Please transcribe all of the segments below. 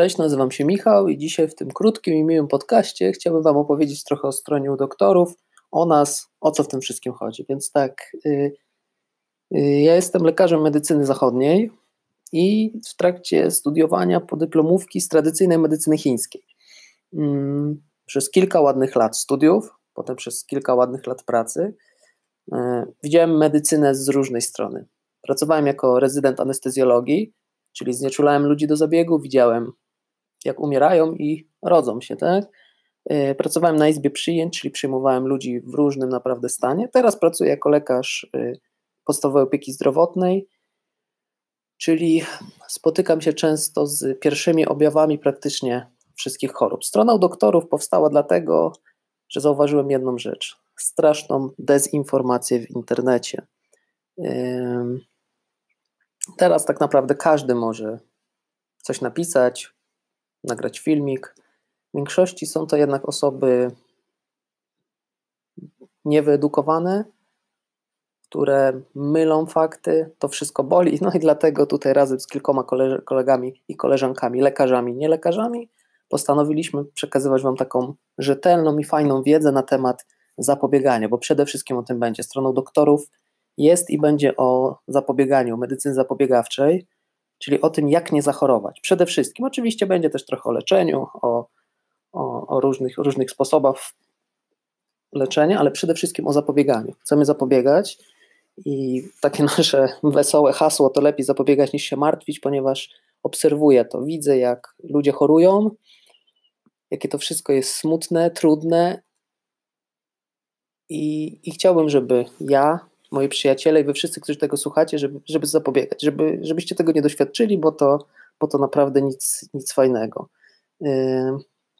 Cześć, nazywam się Michał i dzisiaj w tym krótkim i miłym podcaście chciałbym Wam opowiedzieć trochę o stronie u doktorów, o nas, o co w tym wszystkim chodzi. Więc tak, yy, yy, ja jestem lekarzem medycyny zachodniej i w trakcie studiowania podyplomówki z tradycyjnej medycyny chińskiej. Yy, przez kilka ładnych lat studiów, potem przez kilka ładnych lat pracy, y, widziałem medycynę z różnej strony. Pracowałem jako rezydent anestezjologii, czyli znieczulałem ludzi do zabiegu, widziałem jak umierają i rodzą się, tak? E, pracowałem na izbie przyjęć, czyli przyjmowałem ludzi w różnym naprawdę stanie. Teraz pracuję jako lekarz e, podstawowej opieki zdrowotnej, czyli spotykam się często z pierwszymi objawami praktycznie wszystkich chorób. Strona u doktorów powstała dlatego, że zauważyłem jedną rzecz: straszną dezinformację w internecie. Teraz tak naprawdę każdy może coś napisać, nagrać filmik. W większości są to jednak osoby niewyedukowane, które mylą fakty, to wszystko boli, no i dlatego tutaj razem z kilkoma kolegami i koleżankami, lekarzami, nie lekarzami, postanowiliśmy przekazywać Wam taką rzetelną i fajną wiedzę na temat zapobiegania, bo przede wszystkim o tym będzie. Stroną doktorów jest i będzie o zapobieganiu, medycyny zapobiegawczej, czyli o tym, jak nie zachorować. Przede wszystkim, oczywiście będzie też trochę o leczeniu, o, o, o różnych, różnych sposobach leczenia, ale przede wszystkim o zapobieganiu. Chcemy zapobiegać i takie nasze wesołe hasło to lepiej zapobiegać niż się martwić, ponieważ obserwuję to, widzę jak ludzie chorują, jakie to wszystko jest smutne, trudne i, i chciałbym, żeby ja moi przyjaciele i wy wszyscy, którzy tego słuchacie, żeby, żeby zapobiegać, żeby, żebyście tego nie doświadczyli, bo to, bo to naprawdę nic, nic fajnego.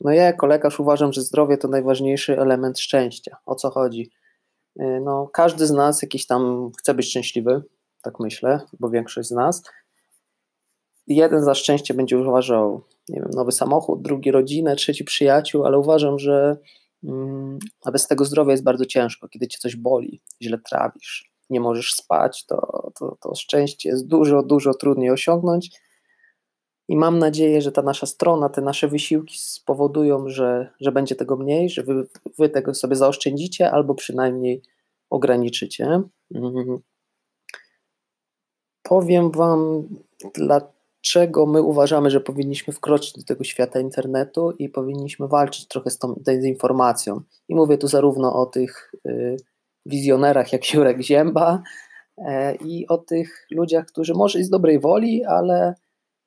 No ja jako lekarz uważam, że zdrowie to najważniejszy element szczęścia. O co chodzi? No, każdy z nas jakiś tam chce być szczęśliwy, tak myślę, bo większość z nas. Jeden za szczęście będzie uważał, nie wiem, nowy samochód, drugi rodzinę, trzeci przyjaciół, ale uważam, że a bez tego zdrowia jest bardzo ciężko, kiedy cię coś boli, źle trawisz, nie możesz spać, to, to, to szczęście jest dużo, dużo trudniej osiągnąć. I mam nadzieję, że ta nasza strona, te nasze wysiłki spowodują, że, że będzie tego mniej, że wy, wy tego sobie zaoszczędzicie albo przynajmniej ograniczycie. Mhm. Powiem Wam, dlaczego czego my uważamy, że powinniśmy wkroczyć do tego świata internetu i powinniśmy walczyć trochę z tą dezinformacją. I mówię tu zarówno o tych y, wizjonerach jak Jurek Zięba e, i o tych ludziach, którzy może i z dobrej woli, ale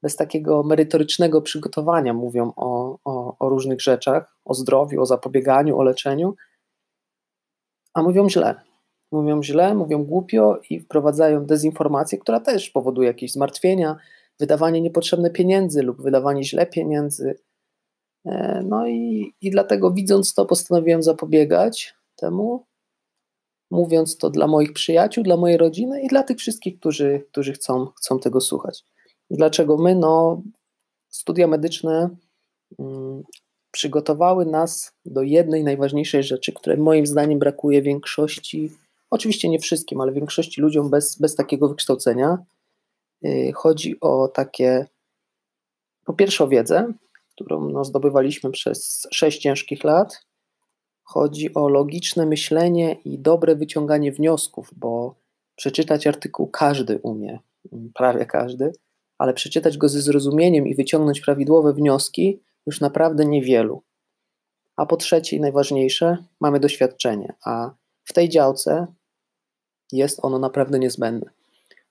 bez takiego merytorycznego przygotowania mówią o, o, o różnych rzeczach, o zdrowiu, o zapobieganiu, o leczeniu, a mówią źle. Mówią źle, mówią głupio i wprowadzają dezinformację, która też powoduje jakieś zmartwienia, wydawanie niepotrzebne pieniędzy lub wydawanie źle pieniędzy. E, no i, i dlatego widząc to, postanowiłem zapobiegać temu, mówiąc to dla moich przyjaciół, dla mojej rodziny i dla tych wszystkich, którzy, którzy chcą, chcą tego słuchać. Dlaczego my? No, studia medyczne mm, przygotowały nas do jednej najważniejszej rzeczy, której moim zdaniem brakuje większości, oczywiście nie wszystkim, ale większości ludziom bez, bez takiego wykształcenia, chodzi o takie, po pierwsze o wiedzę, którą no, zdobywaliśmy przez sześć ciężkich lat. Chodzi o logiczne myślenie i dobre wyciąganie wniosków, bo przeczytać artykuł każdy umie, prawie każdy, ale przeczytać go ze zrozumieniem i wyciągnąć prawidłowe wnioski już naprawdę niewielu. A po trzecie i najważniejsze, mamy doświadczenie, a w tej działce jest ono naprawdę niezbędne.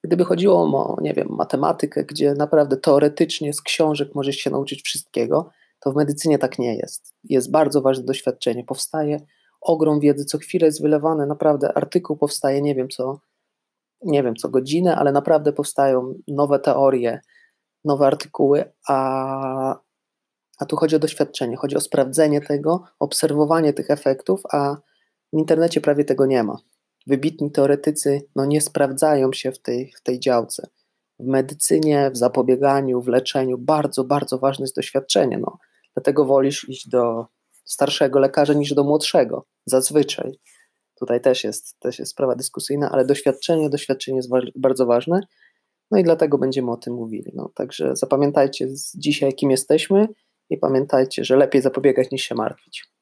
Gdyby chodziło o, nie wiem, matematykę, gdzie naprawdę teoretycznie z książek możesz się nauczyć wszystkiego, to w medycynie tak nie jest. Jest bardzo ważne doświadczenie. Powstaje ogrom wiedzy, co chwilę jest wylewane, naprawdę artykuł powstaje, nie wiem co, nie wiem co godzinę, ale naprawdę powstają nowe teorie, nowe artykuły, a, a tu chodzi o doświadczenie, chodzi o sprawdzenie tego, obserwowanie tych efektów, a w internecie prawie tego nie ma wybitni teoretycy no, nie sprawdzają się w tej, w tej działce. W medycynie, w zapobieganiu, w leczeniu bardzo, bardzo ważne jest doświadczenie. No. Dlatego wolisz iść do starszego lekarza niż do młodszego, zazwyczaj. Tutaj też jest, też jest sprawa dyskusyjna, ale doświadczenie, doświadczenie jest bardzo ważne. No i dlatego będziemy o tym mówili. No, także zapamiętajcie dzisiaj, kim jesteśmy i pamiętajcie, że lepiej zapobiegać niż się martwić.